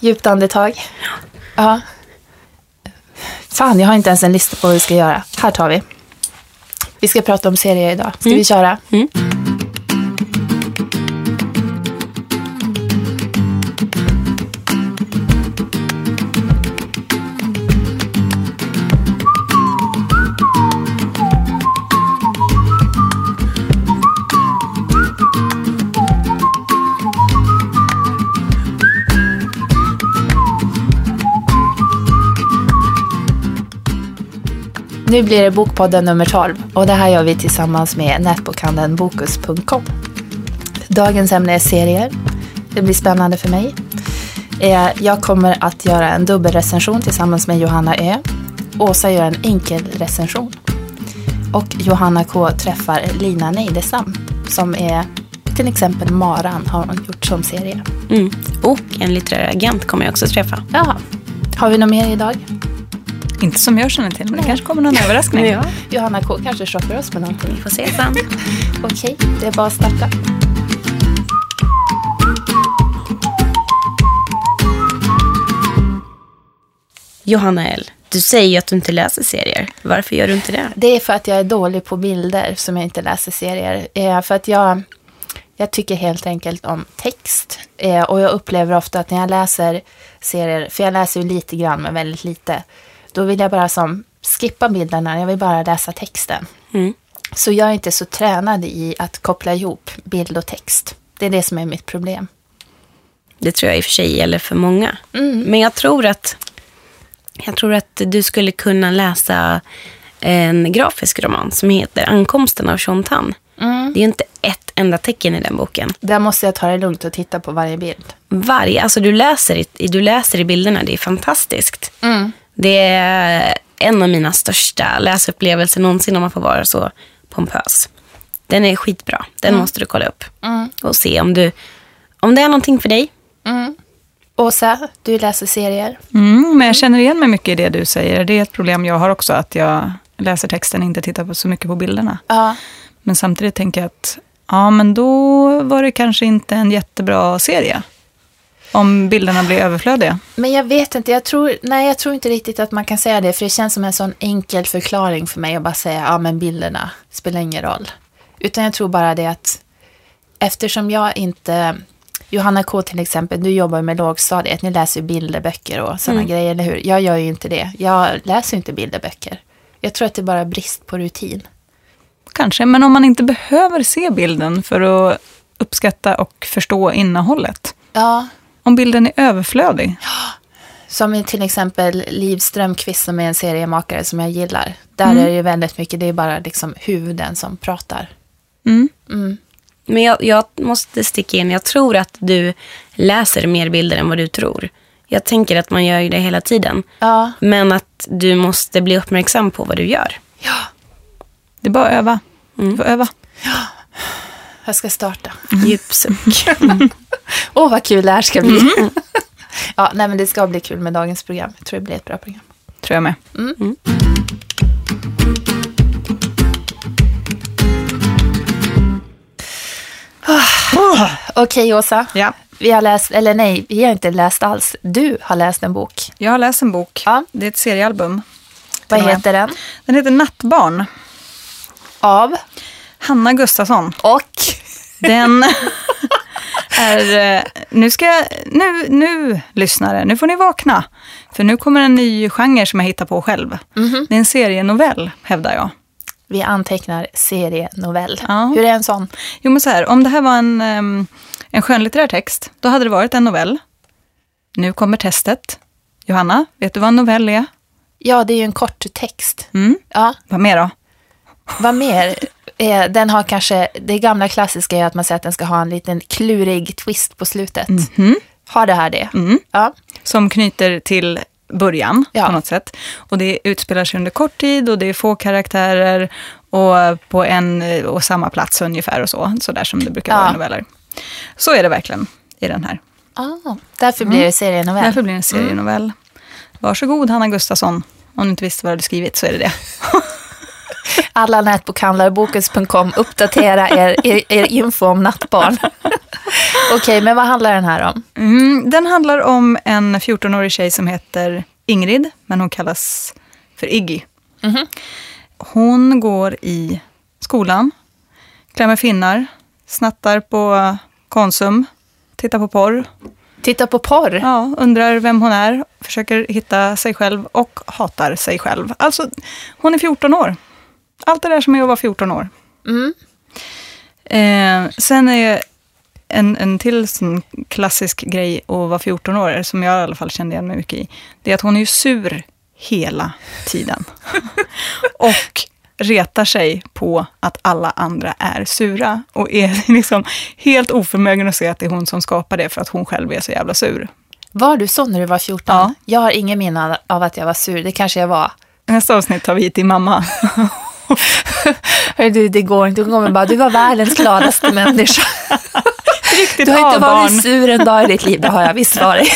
Djupt andetag. Ja. Fan, jag har inte ens en lista på vad vi ska göra. Här tar vi. Vi ska prata om serier idag. Ska vi köra? Mm. Nu blir det Bokpodden nummer 12 och det här gör vi tillsammans med nätbokhandeln Bokus.com. Dagens ämne är serier. Det blir spännande för mig. Eh, Jag kommer att göra en dubbelrecension tillsammans med Johanna Ö. Åsa gör en enkel recension. Och Johanna K träffar Lina Neidestam som är till exempel Maran har hon gjort som serie. Mm. Och en litterär agent kommer jag också träffa. Jaha. Har vi något mer idag? Inte som jag känner till, men det kanske kommer någon överraskning. Ja. Johanna K kanske chockar oss med någonting. Vi får se sen. Okej, det är bara att starta. Johanna L. Du säger ju att du inte läser serier. Varför gör du inte det? Det är för att jag är dålig på bilder som jag inte läser serier. Eh, för att jag, jag tycker helt enkelt om text. Eh, och jag upplever ofta att när jag läser serier, för jag läser ju lite grann men väldigt lite, då vill jag bara som skippa bilderna, jag vill bara läsa texten. Mm. Så jag är inte så tränad i att koppla ihop bild och text. Det är det som är mitt problem. Det tror jag i och för sig gäller för många. Men jag tror att jag tror att du skulle kunna läsa en grafisk roman som heter Ankomsten av Sean Tan. Det är inte ett enda tecken i den boken. Där måste jag ta det lugnt och titta på varje bild. Varje, alltså du läser, i, du läser i bilderna, det är fantastiskt. Det är en av mina största läsupplevelser någonsin om man får vara så pompös. Den är skitbra, den måste du kolla upp. Och se om, du, om det är någonting för dig. Åsa, du läser serier. Mm, men jag känner igen mig mycket i det du säger. Det är ett problem jag har också, att jag läser texten och inte tittar på så mycket på bilderna. Ja. Men samtidigt tänker jag att ja, men då var det kanske inte en jättebra serie. Om bilderna blir överflödiga. Men jag vet inte, jag tror, nej, jag tror inte riktigt att man kan säga det. För det känns som en sån enkel förklaring för mig att bara säga, ja men bilderna spelar ingen roll. Utan jag tror bara det att eftersom jag inte, Johanna K till exempel, du jobbar med lågstadiet, ni läser ju bilderböcker och sådana grejer, eller hur? Jag gör ju inte det. Jag läser ju inte bilderböcker. Jag tror att det är bara brist på rutin. Kanske, men om man inte behöver se bilden för att uppskatta och förstå innehållet. Ja, Om bilden är överflödig. Som i till exempel Liv Strömquist som är en seriemakare som jag gillar. Där Mm. är det ju väldigt mycket, det är bara liksom huvuden som pratar. Mm. Men jag, jag måste sticka in, jag tror att du läser mer bilder än vad du tror. Jag tänker att man gör ju det hela tiden. Ja. Men att du måste bli uppmärksam på vad du gör. Det är bara att öva. Du får öva. Jag ska starta. Djup suck. Åh, vad kul det här ska bli. ja, nej, men det ska bli kul med dagens program. Jag tror det blir ett bra program. Tror jag med. Okej, Åsa. Ja. Vi har läst, eller nej, vi har inte läst alls. Du har läst en bok. Jag har läst en bok. Ja. Det är ett seriealbum. Vad heter den? Den heter Nattbarn. Av? Hanna Gustafsson. Och? Den är... eh, Nu ska jag... Nu, nu, lyssnare, nu får ni vakna. För nu kommer en ny genre som jag hittar på själv. Det är en serienovell, hävdar jag. Vi antecknar serienovell. Ja. Hur är en sån? Jo, men så här, om det här var en, en skönlitterär text, då hade det varit en novell. Nu kommer testet. Johanna, vet du vad en novell är? Ja, det är ju en kort text. Mm. Ja, Vad mer då? vad mer? Eh, Den har kanske, det gamla klassiska är att man säger att den ska ha en liten klurig twist på slutet. Har det här det? Ja. Som knyter till början Ja. på något sätt. Och det utspelar sig under kort tid och det är få karaktärer och på en och samma plats ungefär och så. Så där som det brukar Ja. vara i noveller. Så är det verkligen i den här. Ah, därför blir det serienovell. Därför blir det en serienovell. Varsågod Hanna Gustafsson. Om du inte visste vad du hade skrivit så är det det. Alla nätbokhandlare, Bokus.com, uppdatera er, er, er info om nattbarn. Okej, okay, men vad handlar den här om? Mm, den handlar om en 14-årig tjej som heter Ingrid, men hon kallas för Iggy. Mm -hmm. Hon går i skolan, klämmer finnar, snattar på Konsum, tittar på porr. Tittar på porr? Ja, undrar vem hon är, försöker hitta sig själv och hatar sig själv. Alltså, hon är 14 år. Allt det där som är att vara 14 år. Mm. Eh, sen är en, en till sån klassisk grej att vara 14 år, som jag i alla fall kände igen mig mycket i, det är att hon är ju sur hela tiden. och retar sig på att alla andra är sura och är liksom helt oförmögen att se att det är hon som skapar det för att hon själv är så jävla sur. Var du så när du var 14? Ja. Jag har ingen minne av att jag var sur, det kanske jag var. Nästa avsnitt tar vi hit din mamma. Hör du, det går inte. Hon kommer bara, du var världens gladaste människa. Riktigt du har inte varit sur en dag i ditt liv, det har jag visst varit.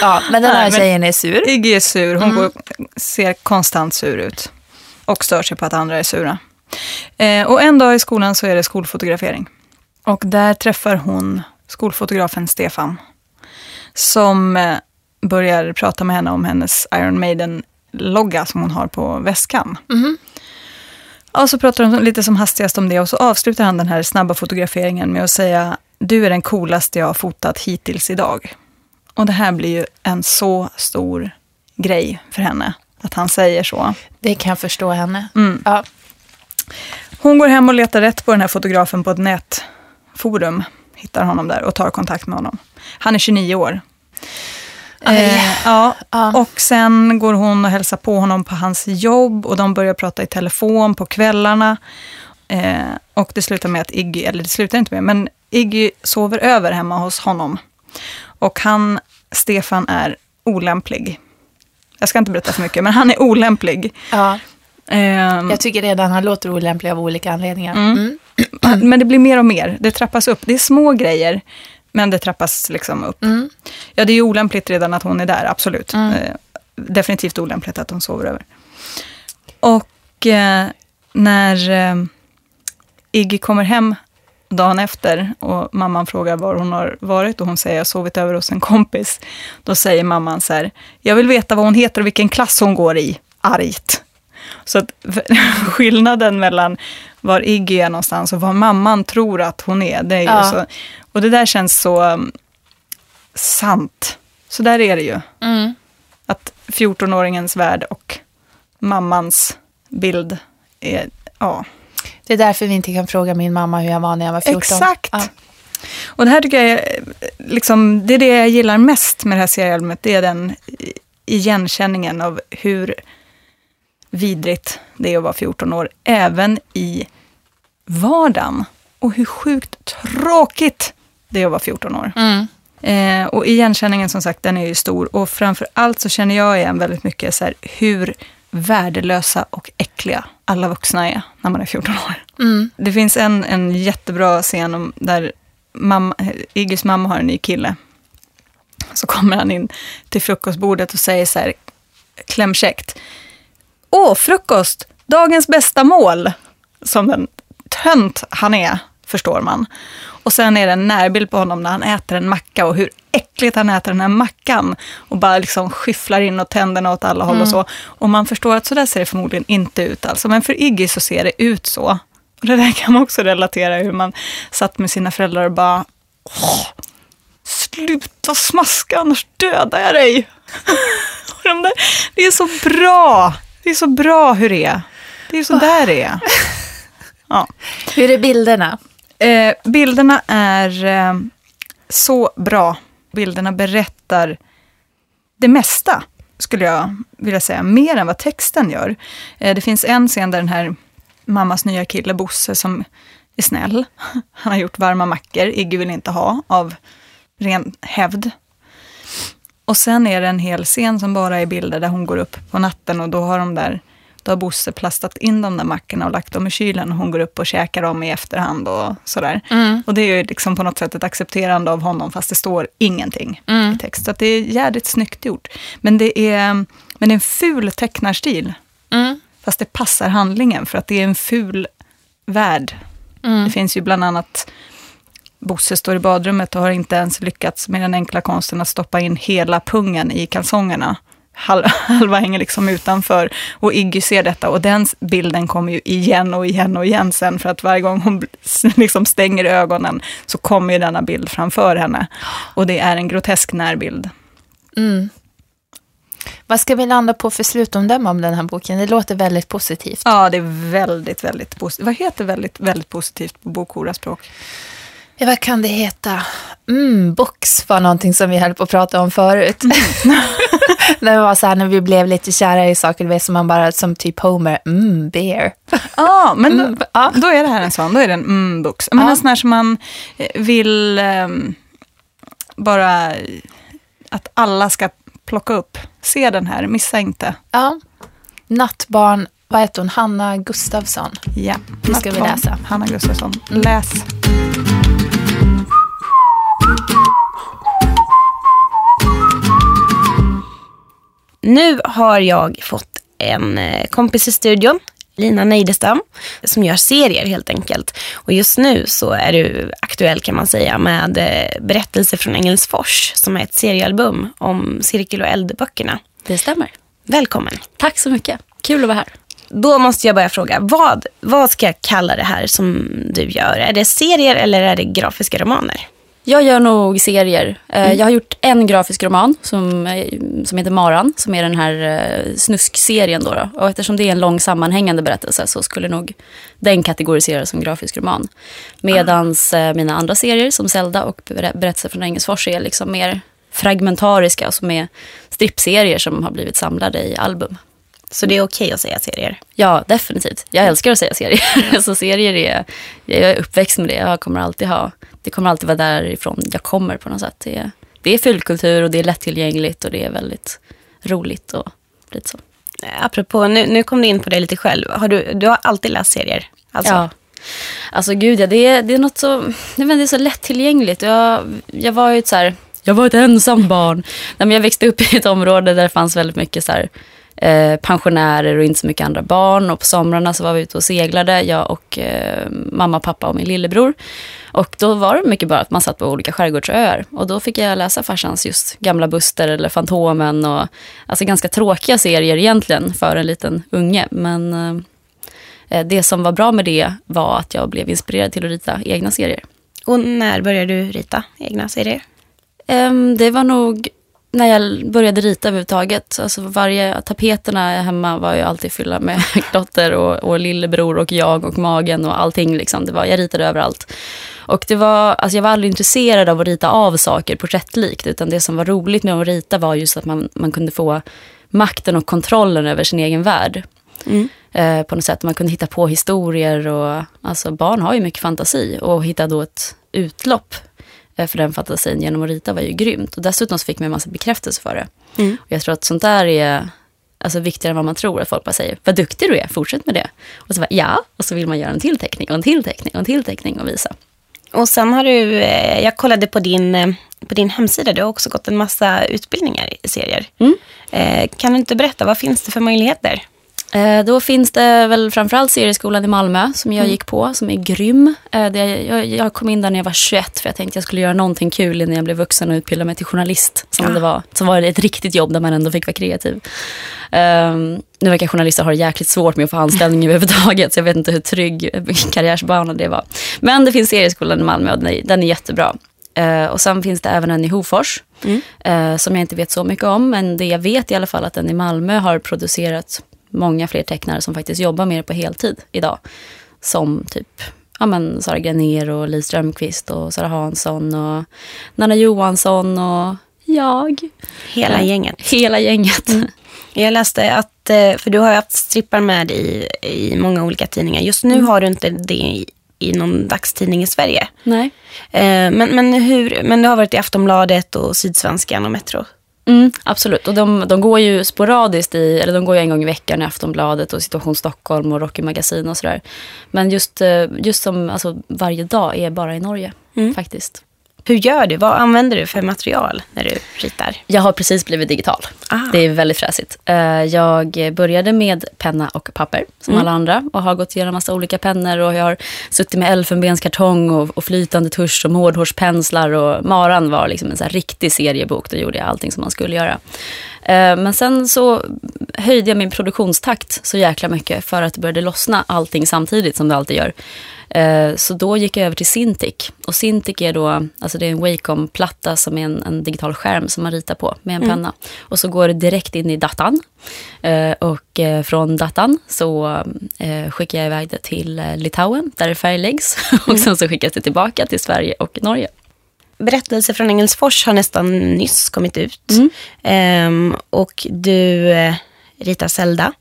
ja, men den här Nej, tjejen är sur. Iggy är sur, hon går, ser konstant sur ut. Och stör sig på att andra är sura. Eh, och en dag i skolan så är det skolfotografering. Och där träffar hon skolfotografen Stefan. Som eh, börjar prata med henne om hennes Iron Maiden-logga som hon har på väskan. Mhm. Och så pratar de lite som hastigast om det och så avslutar han den här snabba fotograferingen med att säga du är den coolaste jag har fotat hittills idag. Och det här blir ju en så stor grej för henne, att han säger så. Det kan jag förstå henne. Mm. Ja. Hon går hem och letar rätt på den här fotografen på ett nätforum, hittar honom där och tar kontakt med honom. Han är 29 år. Eh, ja, och sen går hon och hälsar på honom på hans jobb och de börjar prata i telefon på kvällarna. Eh, och det slutar med att Iggy, eller det slutar inte med, men Iggy sover över hemma hos honom. Och han, Stefan, är olämplig. Jag ska inte berätta för mycket, men han är olämplig. Ja. Ehm, Jag tycker redan han låter olämplig av olika anledningar. Mm. Men det blir mer och mer. Det trappas upp. Det är små grejer, men det trappas liksom upp. Mm. Ja, det är ju olämpligt redan att hon är där, absolut. Eh, definitivt olämpligt att hon sover över. Och eh, när eh, Iggy kommer hem dagen efter och mamman frågar var hon har varit och hon säger jag har sovit över hos en kompis. Då säger mamman så här, jag vill veta vad hon heter och vilken klass hon går i, argt. Så att skillnaden mellan var Iggy är någonstans och vad mamman tror att hon är, det är ju Ja. så. Och det där känns så um, sant. Så där är det ju. Mm. Att 14-åringens värld och mammans bild är, ja. Det är därför vi inte kan fråga min mamma hur jag var när jag var 14. Exakt. Ja. Och det här tycker jag är, liksom, det är det jag gillar mest med det här seriealbumet. Det är den igenkänningen av hur vidrigt det är att vara 14 år. Även i vardagen. Och hur sjukt tråkigt det att vara 14 år. Mm. Eh, och igenkänningen som sagt, den är ju stor. Och framför allt så känner jag igen väldigt mycket så här, hur värdelösa och äckliga alla vuxna är när man är 14 år. Mm. Det finns en, en jättebra scen om, där mamma, Iggys mamma har en ny kille. Så kommer han in till frukostbordet och säger så här klämkäckt. Åh, frukost! Dagens bästa mål! Som den tönt han är, förstår man. Och sen är det en närbild på honom när han äter en macka och hur äckligt han äter den här mackan. Och bara liksom skyfflar in och tänderna åt alla håll och så. Och man förstår att så där ser det förmodligen inte ut alltså. Men för Iggy så ser det ut så. Och det där kan man också relatera hur man satt med sina föräldrar och bara Åh, Sluta smaska annars dödar jag dig. de där, det är så bra. Det är så bra hur det är. Det är så där det är. Ja. Hur är bilderna? Eh, bilderna är eh, så bra. Bilderna berättar det mesta, skulle jag vilja säga. Mer än vad texten gör. Eh, det finns en scen där den här mammas nya kille, Bosse, som är snäll. Han har gjort varma mackor. Iggy vill inte ha av ren hävd. Och sen är det en hel scen som bara är bilder där hon går upp på natten och då har de där då har Bosse plastat in de där mackorna och lagt dem i kylen och hon går upp och käkar dem i efterhand och sådär. Och det är ju liksom på något sätt ett accepterande av honom fast det står ingenting i text. Så att det är jävligt snyggt gjort. Men det är, men det är en ful tecknarstil. Mm. Fast det passar handlingen för att det är en ful värld. Det finns ju bland annat Bosse står i badrummet och har inte ens lyckats med den enkla konsten att stoppa in hela pungen i kalsongerna. Hal- Halva hänger liksom utanför och Iggy ser detta och den bilden kommer ju igen och igen och igen sen för att varje gång hon liksom stänger ögonen så kommer ju denna bild framför henne. Och det är en grotesk närbild. Mm. Vad ska vi landa på för slutomdöme om den här boken? Det låter väldigt positivt. Ja, det är väldigt, väldigt positivt. Vad heter väldigt, väldigt positivt på bokhora-språk? Ja, vad kan det heta? Mm, box var någonting som vi höll på att prata om förut. när det var så här, när vi blev lite kära i saker, vet, som man bara, som typ Homer, mm, beer. Ja, men då, Mm, då är det här en sån. Då är det en mm-box. Men Ja. en sån här som man eh, vill ehm, bara att alla ska plocka upp. Se den här, missa inte. Ja. Nattbarn, vad heter hon? Hanna Gustafsson. Ja, Det ska vi läsa. Hanna Gustafsson. Läs. Nu har jag fått en eh, kompis i studion, Lina Neidestam, som gör serier helt enkelt. Och just nu så är du aktuell kan man säga med eh, Berättelser från Engelsfors som är ett seriealbum om cirkel och eldböckerna. Det stämmer. Välkommen. Tack så mycket. Kul att vara här. Då måste jag börja fråga, vad, vad ska jag kalla det här som du gör? Är det serier eller är det grafiska romaner? Jag gör nog serier. Eh, Jag har gjort en grafisk roman som, eh, som heter Maran, som är den här eh, snuskserien. Då, då. Och eftersom det är en lång sammanhängande berättelse så skulle nog den kategoriseras som grafisk roman. Medans eh, mina andra serier som Zelda och Ber- Berättelser från Engelsfors är liksom mer fragmentariska, som är strippserier som har blivit samlade i album. Så det är okej att säga serier? Ja, definitivt. Jag älskar att säga serier. så serier är, jag är uppväxt med det. Jag kommer alltid ha, det kommer alltid vara därifrån jag kommer på något sätt. Det är, det är fyllkultur och det är lättillgängligt och det är väldigt roligt och lite så. Apropå, nu, nu kom du in på det lite själv. Har du, du har alltid läst serier? Alltså, Ja. Alltså gud, ja, det, är, det är något så, det är så lättillgängligt. Jag, jag var ju ett så här, jag var ett ensamt barn. Nej, men jag växte upp i ett område där det fanns väldigt mycket så här, eh, pensionärer och inte så mycket andra barn. Och på somrarna så var vi ute och seglade, jag och eh, mamma, pappa och min lillebror. Och då var det mycket bara att man satt på olika skärgårdsöar. Och då fick jag läsa farsans just Gamla Buster eller Fantomen. Och, alltså ganska tråkiga serier egentligen för en liten unge. Men eh, Eh, Det som var bra med det var att jag blev inspirerad till att rita egna serier. Och när började du rita egna serier? Ehm, Det var nog när jag började rita överhuvudtaget. Alltså varje, tapeterna hemma var ju alltid fyllda med klotter och, och lillebror och jag och magen och allting. Liksom. Det var, jag ritade överallt. Och det var, alltså jag var aldrig intresserad av att rita av saker porträttlikt. Utan det som var roligt med att rita var just att man, man kunde få makten och kontrollen över sin egen värld. Eh, på något sätt. Man kunde hitta på historier och alltså barn har ju mycket fantasi och hitta då ett utlopp för den fantasin genom att rita var ju grymt. Och dessutom så fick man en massa bekräftelse för det. Och jag tror att sånt där är alltså, viktigare än vad man tror. Att folk bara säger, vad duktig du är, fortsätt med det. Och så bara, ja, och så vill man göra en till teckning och en till teckning och en till teckning och visa. Och sen har du, eh, jag kollade på din, eh, på din hemsida, du har också gått en massa utbildningar i serier. Mm. Eh, Kan du inte berätta, vad finns det för möjligheter? Eh, Då finns det väl framförallt serieskolan i Malmö som jag gick på, som är grym. Eh, Jag, kom in där när jag var 21 för jag tänkte jag skulle göra någonting kul innan jag blev vuxen och utbilda mig till journalist. Som, det var, som var ett riktigt jobb där man ändå fick vara kreativ. Um, nu verkar journalister ha det jäkligt svårt med att få anställning överhuvudtaget så jag vet inte hur trygg karriärsbana det var. Men det finns serieskolan i Malmö och den är, jättebra. Eh, och sen finns det även en i Hofors eh, som jag inte vet så mycket om. Men det jag vet i alla fall att den i Malmö har producerat många fler tecknare som faktiskt jobbar med det på heltid idag. Som typ ja, men Sara Granér och Li Strömqvist och Sara Hansson och Nanna Johansson och jag. Hela Ja. gänget. Hela gänget. Jag läste att, eh, för du har ju haft strippar med i, i många olika tidningar. Just Mm. nu har du inte det i, i någon dagstidning i Sverige. Nej. Eh, Men, men, hur, men du har varit i Aftonbladet och Sydsvenskan och Metro. Mm, absolut. Och de, de går ju sporadiskt i, eller de går ju en gång i veckan i Aftonbladet och Situation Stockholm och Rocky Magasin och sådär. Men just, eh, just som alltså, varje dag är bara i Norge Mm. faktiskt. Hur gör du? Vad använder du för material när du ritar? Jag har precis blivit digital. Ah. Det är väldigt fräsigt. Eh, Jag började med penna och papper, som alla andra. Och har gått igenom massa olika pennor. Och jag har suttit med elfenbenskartong och, och flytande tusch och mårdhårspenslar. Och Maran var liksom en så riktig seriebok. Då gjorde jag allting som man skulle göra. Eh, Men sen så höjde jag min produktionstakt så jäkla mycket för att det började lossna allting samtidigt som det alltid gör. Eh, Så då gick jag över till Cintiq. Och Cintiq är då, alltså det är en Wacom-platta som är en, en digital skärm som man ritar på med en penna. Och så går det direkt in i datan. Eh, Och från datan så skickar jag iväg det till Litauen där det färgläggs. Och sen så skickas det tillbaka till Sverige och Norge. Berättelse från Engelsfors har nästan nyss kommit ut. Ehm, och du eh, ritar Zelda.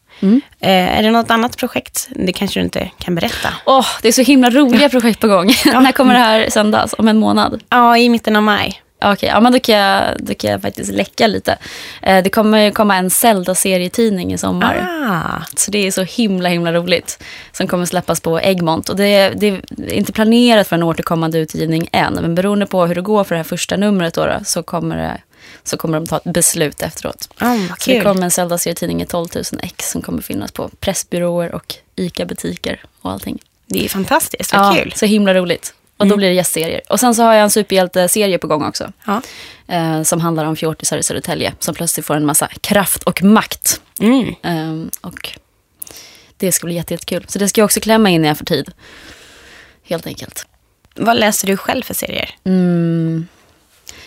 Eh, är det något annat projekt? Det kanske du inte kan berätta. Åh, det är så himla roliga projekt på gång. När kommer det här sändas? Om en månad? Ja, i mitten av maj. Okej, ja, men då kan, jag, då kan jag faktiskt läcka lite. Eh, det kommer komma en Zelda-serietidning i sommar. Ah. Så det är så himla himla roligt. Som kommer släppas på Egmont. Och det, det är inte planerat för en återkommande utgivning än. Men beroende på hur det går för det här första numret då, då, så, kommer det, så kommer de ta ett beslut efteråt. Vad Så det kul. kommer en Zelda-serietidning i 12 000 ex som kommer finnas på pressbyråer och ICA-butiker och allting. Det är fantastiskt, vad kul. Så himla roligt. Och då blir det gästserier. Och sen så har jag en superhjälteserie på gång också. Ja. Eh, som handlar om fjortisar i Södertälje. Som plötsligt får en massa kraft och makt. Mm. Eh, och det ska bli jätte, jättekul. Så det ska jag också klämma in när jag får tid. Helt enkelt. Vad läser du själv för serier? Mm.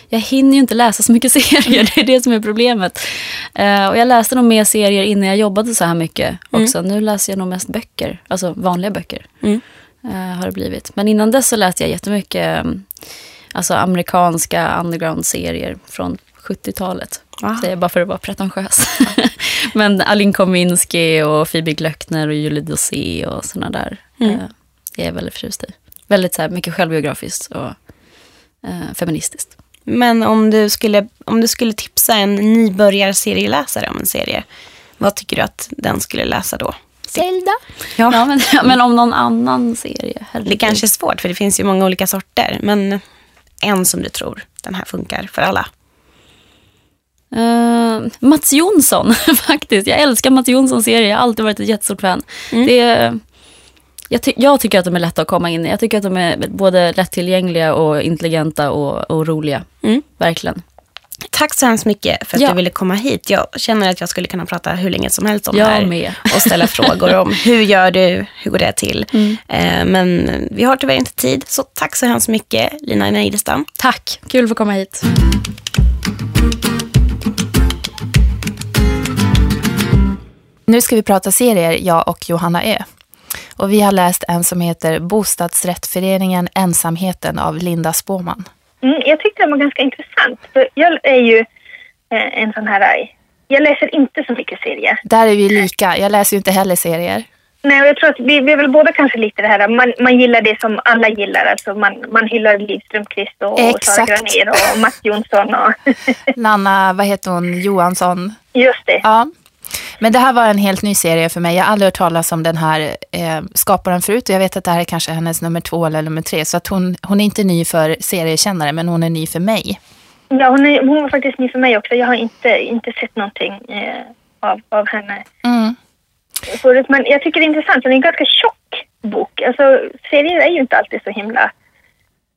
Jag hinner ju inte läsa så mycket serier, det är det som är problemet. Eh, och jag läste nog mer serier innan jag jobbade så här mycket också. Nu läser jag nog mest böcker, alltså vanliga böcker. Mm. Eh, har det blivit. Men innan dess så läste jag jättemycket um, alltså amerikanska underground-serier från 70-talet. Wow. Det är bara för att vara pretentiös. Men Alin Kominski och Phoebe Glöckner och Julie Dosé och såna där. Mm. Eh, det är jag väldigt förtjust i. Väldigt så här, mycket självbiografiskt och eh, feministiskt. Men om du, skulle, om du skulle tipsa en nybörjarserielläsare om en serie, vad tycker du att den skulle läsa då? Zelda. Ja. Ja, men, men om någon annan serie. herregud. Det kanske är svårt, för det finns ju många olika sorter. Men en som du tror, den här funkar för alla. Eh, Mats Jonsson, faktiskt. Jag älskar Mats Jonssons serie. Jag har alltid varit ett jättestort fan. Det är, jag, ty- jag tycker att de är lätta att komma in i. Jag tycker att de är både lättillgängliga och intelligenta och, och roliga. Mm. Verkligen. Tack så hemskt mycket för att Ja. du ville komma hit. Jag känner att jag skulle kunna prata hur länge som helst om Jag det här. med. Och ställa frågor om hur gör du, hur går det till. Eh, men vi har tyvärr inte tid. Så tack så hemskt mycket Lina Neidestam. Tack, kul att få komma hit. Nu ska vi prata serier, jag och Johanna Ö. Och vi har läst en som heter Bostadsrättföreningen Ensamheten av Linda Spåman. Mm, jag tyckte den var ganska intressant. För jag är ju eh, en sån här... eh, Jag läser inte så mycket serier. Där är vi lika. Jag läser ju inte heller serier. Nej, och jag tror att vi, vi är väl båda kanske lite det här, man, man gillar det som alla gillar. Alltså man, man hyllar Liv Strömquist och, och Sara. Granér och Mats Jonsson och... Nanna, vad heter hon, Johansson? Just det. Ja. Men det här var en helt ny serie för mig. Jag har aldrig hört talas om den här eh, skaparen förut. Och jag vet att det här är kanske hennes nummer två eller nummer tre. Så att hon, hon är inte ny för seriekännare, men hon är ny för mig. Ja, hon, är, hon var faktiskt ny för mig också. Jag har inte, inte sett någonting eh, av, av henne Mm. förut. Men jag tycker det är intressant, det är en ganska tjock bok. Alltså, serier är ju inte alltid så himla...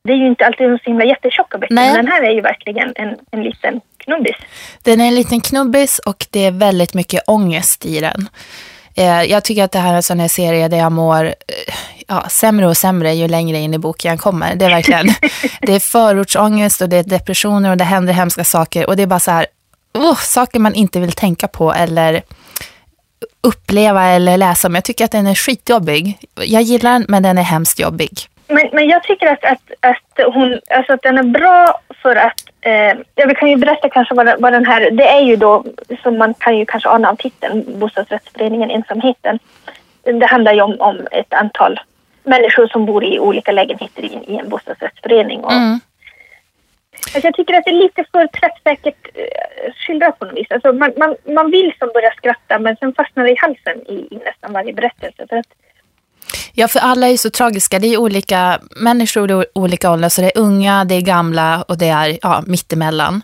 Det är ju inte alltid så himla jättetjocka böcker. Nej. Men den här är ju verkligen en, en liten knubbis. Den är en liten knubbis och det är väldigt mycket ångest i den. Eh, jag tycker att det här är en sån här serie där jag mår eh, ja, sämre och sämre ju längre in i boken jag kommer. Det är verkligen, det är förortsångest och det är depressioner och det händer hemska saker och det är bara så här, oh, saker man inte vill tänka på eller uppleva eller läsa om. Jag tycker att den är skitjobbig. Jag gillar den, men den är hemskt jobbig. Men, men jag tycker att, att, att, hon, alltså att den är bra för att... Eh, ja, vi kan ju berätta kanske vad, vad den här... Det är ju då, som man kan ju kanske ana av titeln, Bostadsrättsföreningen Ensamheten. Det handlar ju om, om ett antal människor som bor i olika lägenheter i, i en bostadsrättsförening. Och, Mm. alltså jag tycker att det är lite för träffsäkert eh, skildrat på något vis. Alltså man, man, man vill som börja skratta men sen fastnar det i halsen i, i nästan varje berättelse. För att Ja, för alla är ju så tragiska. Det är olika människor i olika åldrar. Så det är unga, det är gamla och det är ja, mittemellan.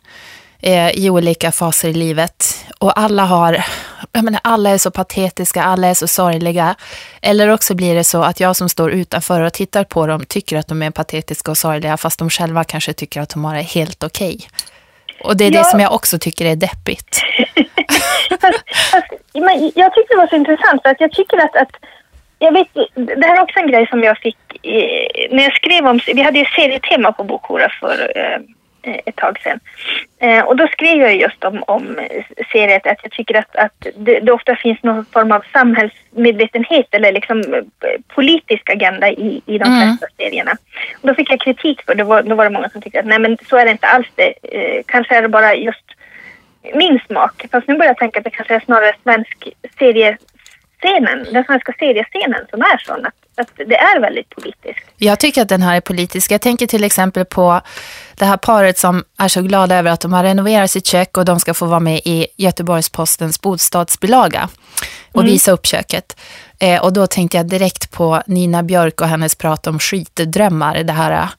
Eh, I olika faser i livet. Och alla har, jag menar, alla är så patetiska, alla är så sorgliga. Eller också blir det så att jag som står utanför och tittar på dem tycker att de är patetiska och sorgliga. Fast de själva kanske tycker att de har det helt okej. Okay. Och det är ja. det som jag också tycker är deppigt. fast, fast, men jag tyckte det var så intressant för att jag tycker att, att jag vet, det här är också en grej som jag fick eh, när jag skrev om, vi hade ju serietema på Bokhora för eh, ett tag sedan. Eh, och då skrev jag just om, om seriet att jag tycker att, att det, det, ofta finns någon form av samhällsmedvetenhet eller liksom eh, politisk agenda i, i de mm. flesta serierna. Och då fick jag kritik för det. Var, då var det många som tyckte att nej men så är det inte alls det. Eh, kanske är det bara just min smak. Fast nu börjar jag tänka att det kanske är snarare svensk seriescenen, den svenska seriescenen som är sån att, att det är väldigt politiskt. Jag tycker att den här är politisk. Jag tänker till exempel på det här paret som är så glada över att de har renoverat sitt kök och de ska få vara med i Göteborgs-Postens bostadsbilaga och mm. visa upp köket. Eh, och då tänkte jag direkt på Nina Björk och hennes prat om skitdrömmar. Det här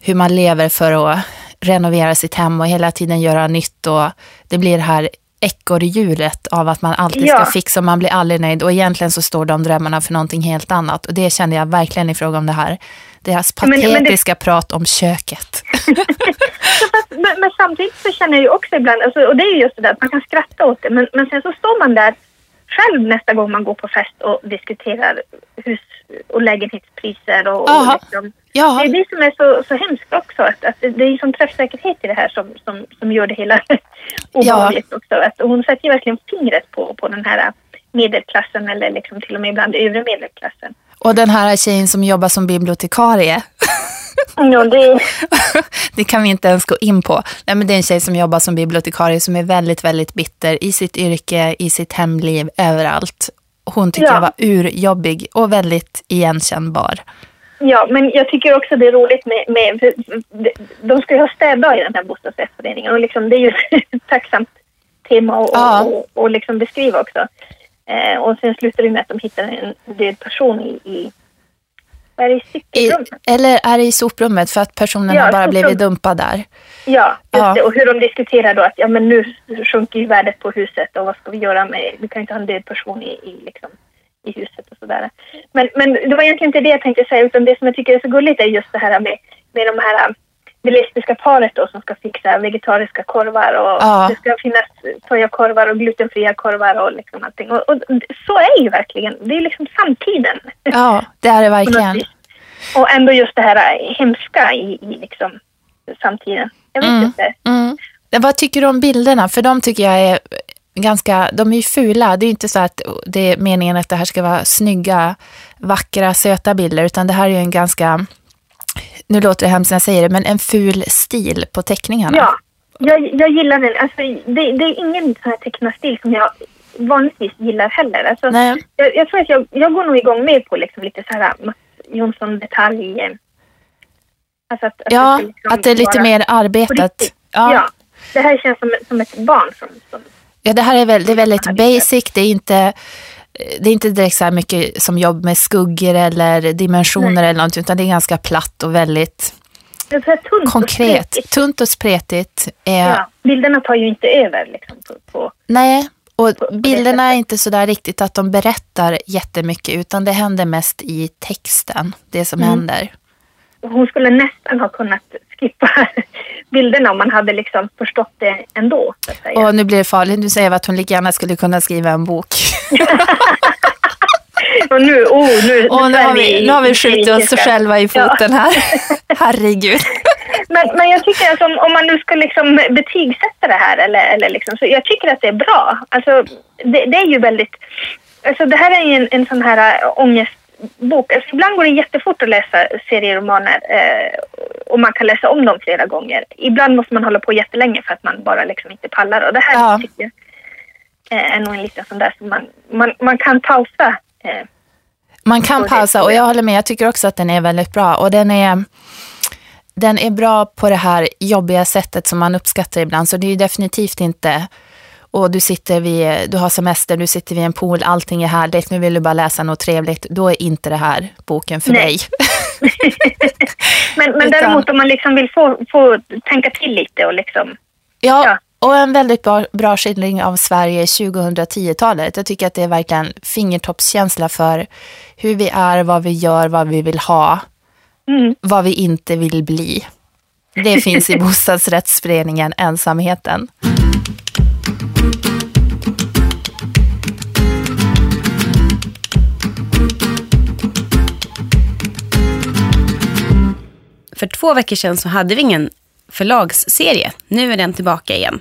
hur man lever för att renovera sitt hem och hela tiden göra nytt och det blir det här ekorrhjulet av att man alltid ska ja. fixa och man blir aldrig nöjd och egentligen så står de drömmarna för någonting helt annat och det kände jag verkligen i fråga om det här. Deras patetiska men, men det... prat om köket. men, men, samtidigt så känner jag ju också ibland, alltså, och det är ju just det där att man kan skratta åt det men, men sen så står man där själv nästa gång man går på fest och diskuterar hus och lägenhetspriser och, och liksom. Det är det som är så, så hemskt också. Att, att det är som träffsäkerhet i det här som, som, som gör det hela obehagligt också. Att hon sätter verkligen fingret på, på den här medelklassen eller liksom till och med ibland övre medelklassen. Och den här tjejen som jobbar som bibliotekarie. Ja, det... det kan vi inte ens gå in på. Nej, men det är en tjej som jobbar som bibliotekarie som är väldigt, väldigt bitter i sitt yrke, i sitt hemliv, överallt. Hon tycker ja. jag var urjobbig och väldigt igenkännbar. Ja, men jag tycker också det är roligt med, med de ska ju ha städdag i den här bostadsrättsföreningen och liksom, det är ju ett tacksamt tema att ja. och, och liksom beskriva också. Eh, och sen slutar det med att de hittar en död person i, i är det i cykelrummet? Eller är det i soprummet för att personen ja, har bara soprum. blivit dumpad där? Ja, ja. Det, och hur de diskuterar då att ja, men nu sjunker ju värdet på huset och vad ska vi göra med, vi kan inte ha en död person i, i liksom, i huset och sådär. Men, men det var egentligen inte det jag tänkte säga utan det som jag tycker är så gulligt är just det här med, med de här det lesbiska paret då som ska fixa vegetariska korvar och ja. det ska finnas sojakorvar och glutenfria korvar och liksom allting. Och, och så är ju verkligen, det är liksom samtiden. Ja, det är det verkligen. och ändå just det här hemska i, i liksom samtiden. Jag vet mm. inte. Mm. Vad tycker du om bilderna? För de tycker jag är ganska, de är ju fula. Det är inte så att det är meningen att det här ska vara snygga, vackra, söta bilder, utan det här är ju en ganska, nu låter det hemskt när jag säger det, men en ful stil på teckningarna. Ja, jag, jag gillar den. Alltså, det, det är ingen sån här tecknarstil som jag vanligtvis gillar heller. Alltså, Nej. Jag, jag tror att jag, jag går nog igång mer på liksom lite så här Mats Jonsson-detalj. Alltså att, att ja, det liksom att det är lite mer arbetat. Ja. ja. det här känns som, som ett barn som, som Ja, det här är, väl, det är väldigt basic. Det är inte, det är inte direkt så här mycket som jobb med skuggor eller dimensioner Nej. eller något, utan det är ganska platt och väldigt tunt konkret. Och tunt och spretigt. Ja, bilderna tar ju inte över. Liksom, på, på, Nej, och på, bilderna är inte så där riktigt att de berättar jättemycket, utan det händer mest i texten, det som mm. händer. Hon skulle nästan ha kunnat skippa bilderna om man hade liksom förstått det ändå. Och nu blir det farligt. Nu säger vi att hon lika gärna skulle kunna skriva en bok. och nu, oh, nu, och nu, har vi, nu har vi skjutit oss själva i foten ja. här. Herregud. men, men jag tycker att om, om man nu ska liksom betygsätta det här, eller, eller liksom, så jag tycker att det är bra. Alltså, det, det är ju väldigt... Alltså, det här är ju en, en sån här ångest bok. Alltså, ibland går det jättefort att läsa serieromaner eh, och man kan läsa om dem flera gånger. Ibland måste man hålla på jättelänge för att man bara liksom inte pallar. Och det här ja. tycker jag är nog en liten sån där som man, man, man kan pausa. Eh, man kan pausa och jag håller med. Jag tycker också att den är väldigt bra. Och den är, den är bra på det här jobbiga sättet som man uppskattar ibland. Så det är definitivt inte och du sitter vid, du har semester, du sitter vid en pool, allting är härligt, nu vill du bara läsa något trevligt, då är inte det här boken för Nej. dig. Men, men Utan- däremot om man liksom vill få, få tänka till lite och liksom... Ja, Ja. Och en väldigt bra, bra skildring av Sverige 2010-talet. Jag tycker att det är verkligen fingertoppskänsla för hur vi är, vad vi gör, vad vi vill ha, Mm. vad vi inte vill bli. Det finns i bostadsrättsföreningen Ensamheten. För två veckor sedan så hade vi ingen förlagsserie. Nu är den tillbaka igen.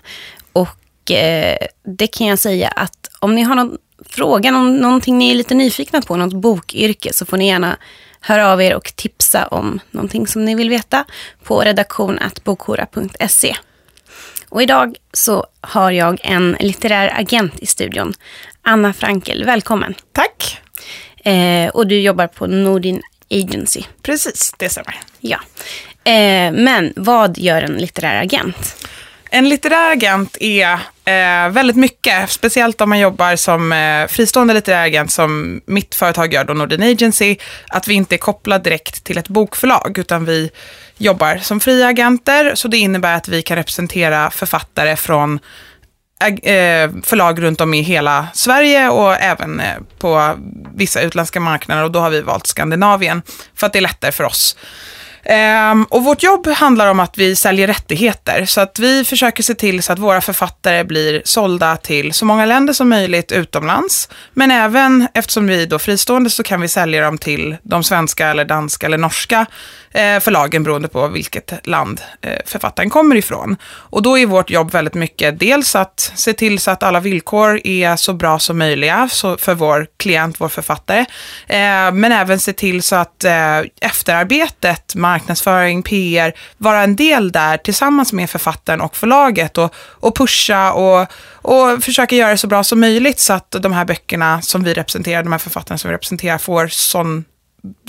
Och eh, det kan jag säga att om ni har någon fråga, någon, någonting ni är lite nyfikna på, något bokyrke, så får ni gärna höra av er och tipsa om någonting som ni vill veta på redaktion.bokhora.se. Och idag så har jag en litterär agent i studion. Anna Frankel, välkommen. Tack. Eh, och du jobbar på Nordin Agency. Precis, det stämmer. Ja. Eh, men vad gör en litterär agent? En litterär agent är eh, väldigt mycket, speciellt om man jobbar som eh, fristående litterär agent som mitt företag gör, då Nordin Agency, att vi inte är kopplade direkt till ett bokförlag, utan vi jobbar som fria agenter, så det innebär att vi kan representera författare från eh, förlag runt om i hela Sverige och även eh, på vissa utländska marknader och då har vi valt Skandinavien för att det är lättare för oss. Ehm, och vårt jobb handlar om att vi säljer rättigheter, så att vi försöker se till så att våra författare blir sålda till så många länder som möjligt utomlands. Men även, eftersom vi är då fristående, så kan vi sälja dem till de svenska eller danska eller norska Eh, förlagen beroende på vilket land eh, författaren kommer ifrån. Och då är vårt jobb väldigt mycket dels att se till så att alla villkor är så bra som möjliga för vår klient, vår författare. Eh, men även se till så att efterarbetet, marknadsföring, PR, vara en del där tillsammans med författaren och förlaget och, och pusha och, och försöka göra det så bra som möjligt så att de här böckerna som vi representerar, de här författarna som vi representerar får sån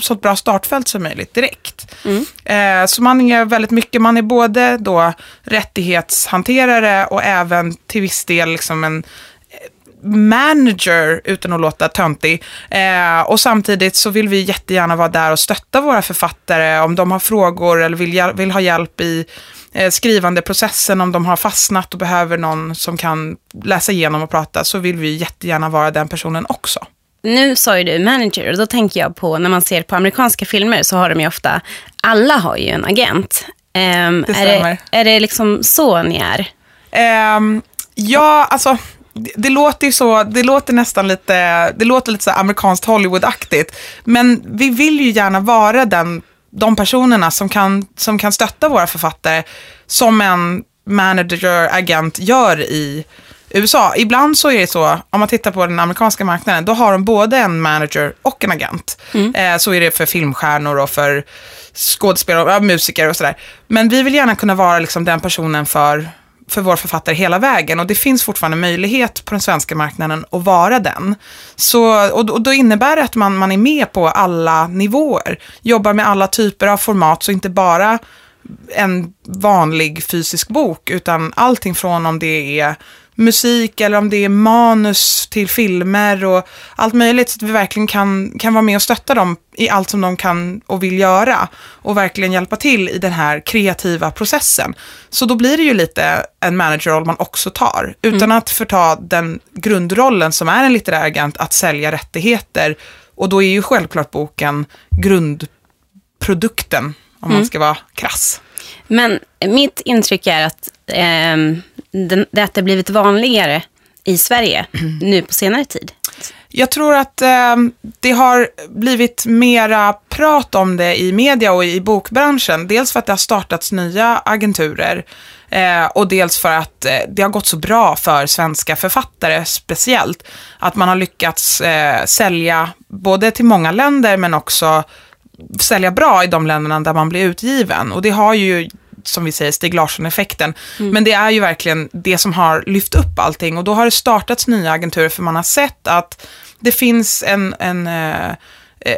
så ett bra startfält som möjligt direkt. Eh, så man är väldigt mycket, man är både då rättighetshanterare och även till viss del liksom en eh, manager utan att låta töntig. Eh, och samtidigt så vill vi jättegärna vara där och stötta våra författare om de har frågor eller vill, ha hjälp i eh, skrivande processen, om de har fastnat och behöver någon som kan läsa igenom och prata, så vill vi jättegärna vara den personen också. Nu sa ju du manager och då tänker jag på när man ser på amerikanska filmer så har de ju ofta, alla har ju en agent. Ehm, Det är, det, är det liksom så ni är? Ehm, ja, alltså det, det låter ju så, det låter nästan lite, det låter lite så amerikanskt Hollywood-aktigt. Men vi vill ju gärna vara den, de personerna som kan, som kan stötta våra författare som en manager, agent gör i USA. Ibland så är det så, om man tittar på den amerikanska marknaden, då har de både en manager och en agent. Eh, så är det för filmstjärnor och för skådespelare och musiker och sådär. Men vi vill gärna kunna vara liksom den personen för, för vår författare hela vägen och det finns fortfarande möjlighet på den svenska marknaden att vara den. Så, och, och då innebär det att man, man är med på alla nivåer, jobbar med alla typer av format, så inte bara en vanlig fysisk bok, utan allting från om det är musik eller om det är manus till filmer och allt möjligt, så att vi verkligen kan, kan vara med och stötta dem i allt som de kan och vill göra och verkligen hjälpa till i den här kreativa processen. Så då blir det ju lite en managerroll man också tar, utan att förta den grundrollen som är en litterär agent, att sälja rättigheter. Och då är ju självklart boken grundprodukten, om man ska vara krass. Men mitt intryck är att, ehm, den, det att det har blivit vanligare i Sverige nu på senare tid. Jag tror att eh, det har blivit mera prat om det i media och i bokbranschen. Dels för att det har startats nya agenturer eh, och dels för att eh, det har gått så bra för svenska författare speciellt. Att man har lyckats eh, sälja både till många länder men också sälja bra i de länderna där man blir utgiven. Och det har ju som vi säger, Stig Larsson-effekten. Men det är ju verkligen det som har lyft upp allting och då har det startats nya agenturer för man har sett att det finns en, en, eh, eh,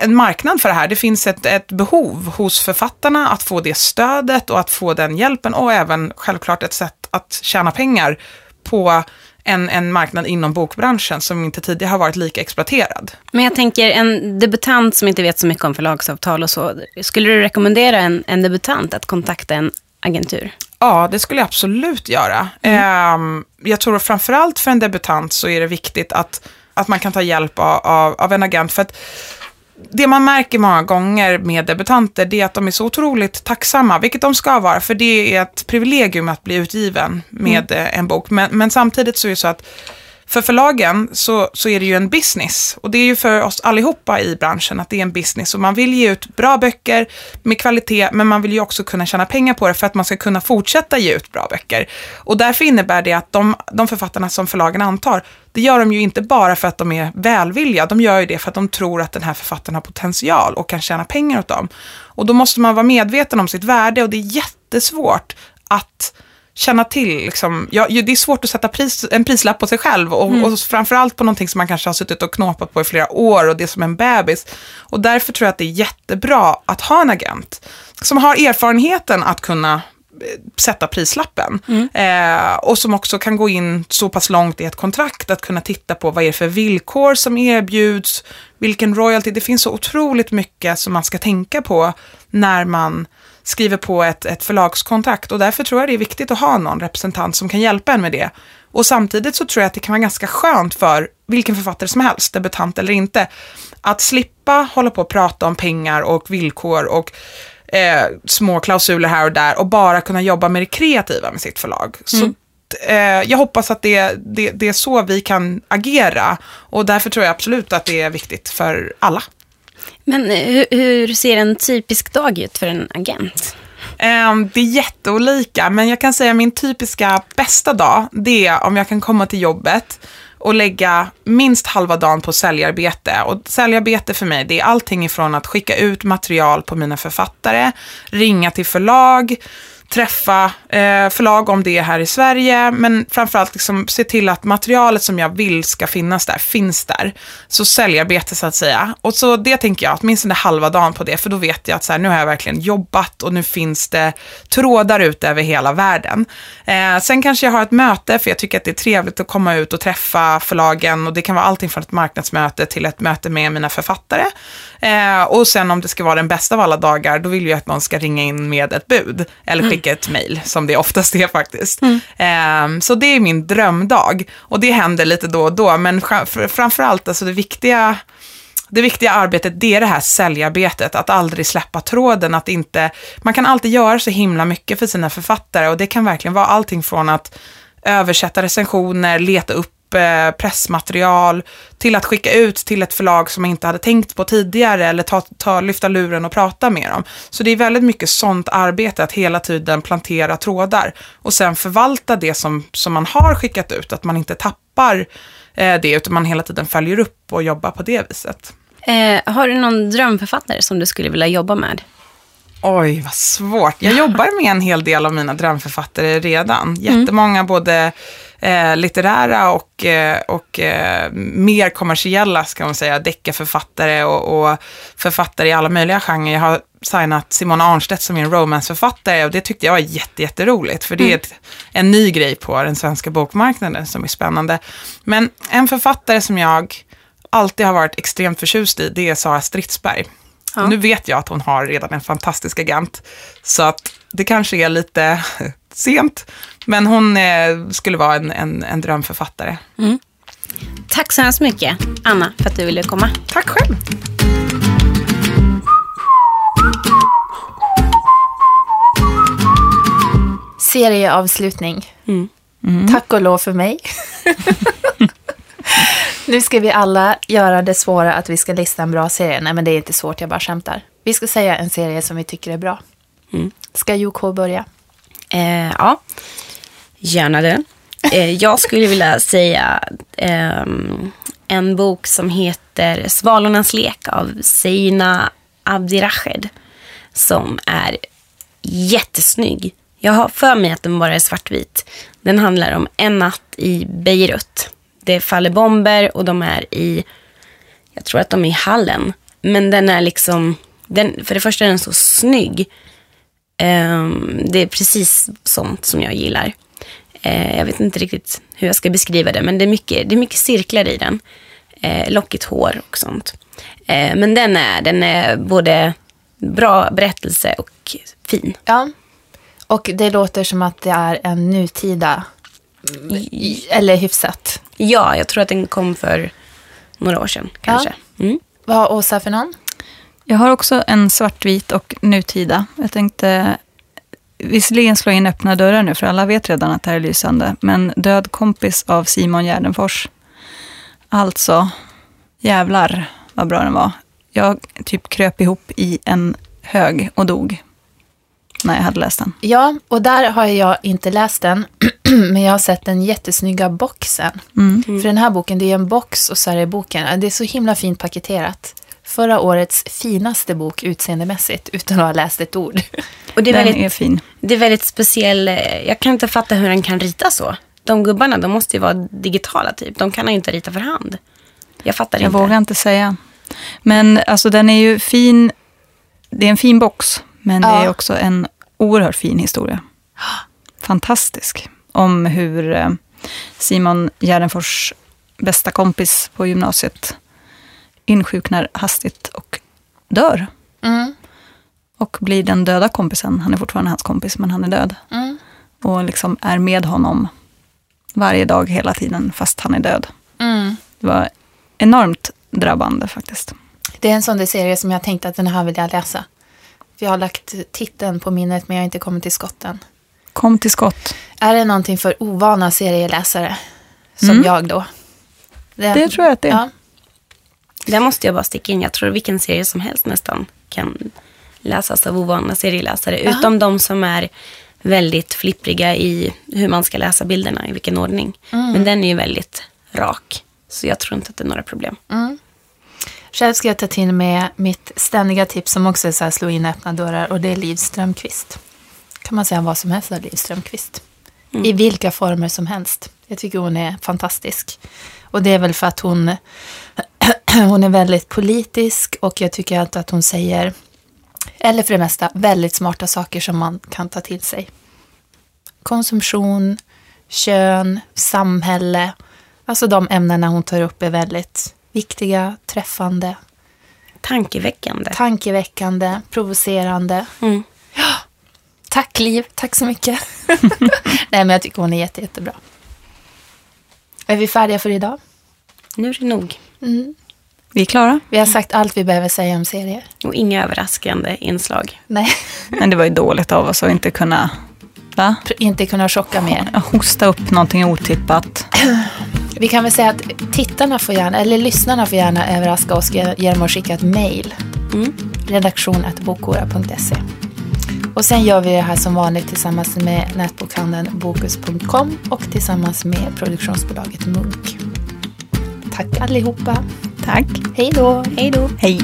en marknad för det här. Det finns ett, ett behov hos författarna att få det stödet och att få den hjälpen och även självklart ett sätt att tjäna pengar på en, en marknad inom bokbranschen som inte tidigare har varit lika exploaterad. Men jag tänker en debutant som inte vet så mycket om förlagsavtal och så. Skulle du rekommendera en, en debutant att kontakta en agentur? Ja, det skulle jag absolut göra. Mm. jag tror framförallt för en debutant så är det viktigt att, att man kan ta hjälp av, av, av en agent. För att det man märker många gånger med debutanter, det är att de är så otroligt tacksamma, vilket de ska vara, för det är ett privilegium att bli utgiven med mm. en bok. Men, men, samtidigt så är det så att för förlagen så, så är det ju en business. Och det är ju för oss allihopa i branschen att det är en business. Och man vill ge ut bra böcker med kvalitet, men man vill ju också kunna tjäna pengar på det för att man ska kunna fortsätta ge ut bra böcker. Och därför innebär det att de, de författarna som förlagen antar, det gör de ju inte bara för att de är välvilliga, de gör ju det för att de tror att den här författaren har potential och kan tjäna pengar åt dem. Och då måste man vara medveten om sitt värde och det är jättesvårt att känna till, liksom, ja, det är svårt att sätta pris, en prislapp på sig själv och, mm. och framförallt på någonting som man kanske har suttit och knåpat på i flera år och det är som en bebis. Och därför tror jag att det är jättebra att ha en agent som har erfarenheten att kunna eh, sätta prislappen. Mm. Eh, och som också kan gå in så pass långt i ett kontrakt att kunna titta på vad är det för villkor som erbjuds, vilken royalty. Det finns så otroligt mycket som man ska tänka på när man skriver på ett, ett förlagskontrakt och därför tror jag det är viktigt att ha någon representant som kan hjälpa en med det. Och samtidigt så tror jag att det kan vara ganska skönt för vilken författare som helst, debutant eller inte, att slippa hålla på och prata om pengar och villkor och eh, små klausuler här och där och bara kunna jobba med det kreativa med sitt förlag. Mm. Så eh, jag hoppas att det, det, det är så vi kan agera och därför tror jag absolut att det är viktigt för alla. Men eh, hur, hur ser en typisk dag ut för en agent? Ehm, det är jätteolika, men jag kan säga min typiska bästa dag, det är om jag kan komma till jobbet och lägga minst halva dagen på säljarbete. Och säljarbete för mig, det är allting ifrån att skicka ut material på mina författare, ringa till förlag, träffa eh, förlag om det här i Sverige, men framförallt liksom se till att materialet som jag vill ska finnas där, finns där. Så säljarbete så att säga. Och så det tänker jag, åtminstone halva dagen på det, för då vet jag att så här, nu har jag verkligen jobbat och nu finns det trådar ut över hela världen. Eh, sen kanske jag har ett möte, för jag tycker att det är trevligt att komma ut och träffa förlagen och det kan vara allting från ett marknadsmöte till ett möte med mina författare. Eh, och sen om det ska vara den bästa av alla dagar, då vill jag att någon ska ringa in med ett bud eller skicka skicka ett mejl, som det oftast är faktiskt. Mm. Eh, så det är min drömdag. Och det händer lite då och då, men framförallt alltså det viktiga det viktiga arbetet, det är det här säljarbetet, att aldrig släppa tråden, att inte, man kan alltid göra så himla mycket för sina författare och det kan verkligen vara allting från att översätta recensioner, leta upp Eh, pressmaterial till att skicka ut till ett förlag som man inte hade tänkt på tidigare eller ta, ta, lyfta luren och prata med dem. Så det är väldigt mycket sånt arbete att hela tiden plantera trådar och sen förvalta det som, som man har skickat ut, att man inte tappar eh, det utan man hela tiden följer upp och jobbar på det viset. Eh, har du någon drömförfattare som du skulle vilja jobba med? Oj, vad svårt. Jag jobbar med en hel del av mina drömförfattare redan. Mm. Jättemånga både eh, litterära och, eh, och eh, mer kommersiella, ska man säga, deckarförfattare och, och författare i alla möjliga genrer. Jag har signat Simona Arnstedt som en romanceförfattare och det tyckte jag var jätte, jätteroligt för det är mm. ett, en ny grej på den svenska bokmarknaden som är spännande. Men en författare som jag alltid har varit extremt förtjust i, det är Sara Stridsberg. Ja. Nu vet jag att hon har redan en fantastisk agent, så att det kanske är lite sent, men hon eh, skulle vara en, en, en drömförfattare. Mm. Tack så hemskt mycket, Anna, för att du ville komma. Tack själv. Serieavslutning. Mm. Mm. Tack och lov för mig. nu ska vi alla göra det svåra att vi ska lista en bra serie. Nej, men det är inte svårt, jag bara skämtar. Vi ska säga en serie som vi tycker är bra. Mm. Ska UK börja? Eh, ja, gärna det. Eh, jag skulle vilja säga eh, en bok som heter Svalornas lek av Seina Abdirached. Som är jättesnygg. Jag har för mig att den bara är svartvit. Den handlar om en natt i Beirut. Det faller bomber och de är i, jag tror att de är i hallen. Men den är liksom, den, för det första är den så snygg. Um, det är precis sånt som jag gillar. Eh, jag vet inte riktigt hur jag ska beskriva det, men det är mycket, det är mycket cirklar i den. Eh, lockigt hår och sånt. Eh, men den är, den är både bra berättelse och fin. Ja. Och det låter som att det är en nutida, i- eller hyfsat. Ja, jag tror att den kom för några år sedan kanske. Mm. Vad har Åsa för någon? Jag har också en svartvit och nutida. Jag tänkte visserligen slå in öppna dörrar nu, för alla vet redan att det här är lysande. Men Död kompis av Simon Gärdenfors. Alltså, jävlar vad bra den var. Jag typ kröp ihop i en hög och dog när jag hade läst den. Ja, och där har jag inte läst den, men jag har sett den jättesnygga boxen. Mm. För den här boken, det är en box och så är det boken. Det är så himla fint paketerat. Förra årets finaste bok utseendemässigt, utan att ha läst ett ord. Och det är, Den väldigt, är fin. det är väldigt speciell. eh, Jag kan inte fatta hur den kan rita så. De gubbarna, de måste ju vara digitala typ. De kan ju inte rita för hand. Jag fattar Jag inte. vågar inte säga. Men alltså den är ju fin. Det är en fin box, men det Ja. är också en oerhört fin historia. Fantastisk. Om hur eh, Simon Gärdenfors bästa kompis på gymnasiet insjuknar hastigt och dör. Mm. Och blir den döda kompisen. Han är fortfarande hans kompis, men han är död. Mm. Och liksom är med honom varje dag hela tiden, fast han är död. Mm. Det var enormt drabbande faktiskt. Det är en sån där serie som jag tänkte att den här vill jag läsa. För jag har lagt titeln på minnet, men jag har inte kommit till skotten. Kom till skott. Är det någonting för ovana serieläsare? Som Mm. jag då? Det tror jag att det är. Ja. Där måste jag bara sticka in. Jag tror vilken serie som helst nästan kan läsas av ovana serieläsare. Aha. Utom de som är väldigt flippriga i hur man ska läsa bilderna, i vilken ordning. Mm. Men den är ju väldigt rak. Så jag tror inte att det är några problem. Själv ska jag ta till med mitt ständiga tips som också är så här slå in öppna dörrar och det är Liv Strömquist. Kan man säga vad som helst av Liv Strömquist. I vilka former som helst. Jag tycker hon är fantastisk. Och det är väl för att hon, hon är väldigt politisk och jag tycker att, att hon säger, eller för det mesta, väldigt smarta saker som man kan ta till sig. Konsumtion, kön, samhälle. Alltså de ämnena hon tar upp är väldigt viktiga, träffande, Tankeväckande. tankeväckande, provocerande. Mm. Tack Liv, tack så mycket. Nej men jag tycker hon är jätte, jättebra. Är vi färdiga för idag? Nu är det nog. Vi är klara. Vi har sagt allt vi behöver säga om serier. Och inga överraskande inslag. Nej, Men det var ju dåligt av oss att inte kunna va? inte kunna chocka mer. hosta upp någonting otippat. Vi kan väl säga att tittarna får gärna, eller lyssnarna får gärna överraska oss ge- genom att skicka ett mejl. Mm. redaktion.bokora.se Och sen gör vi det här som vanligt tillsammans med nätbokhandeln Bokus.com och tillsammans med produktionsbolaget Munk. Tack allihopa. Tack. Hej då. Hej då. Hej.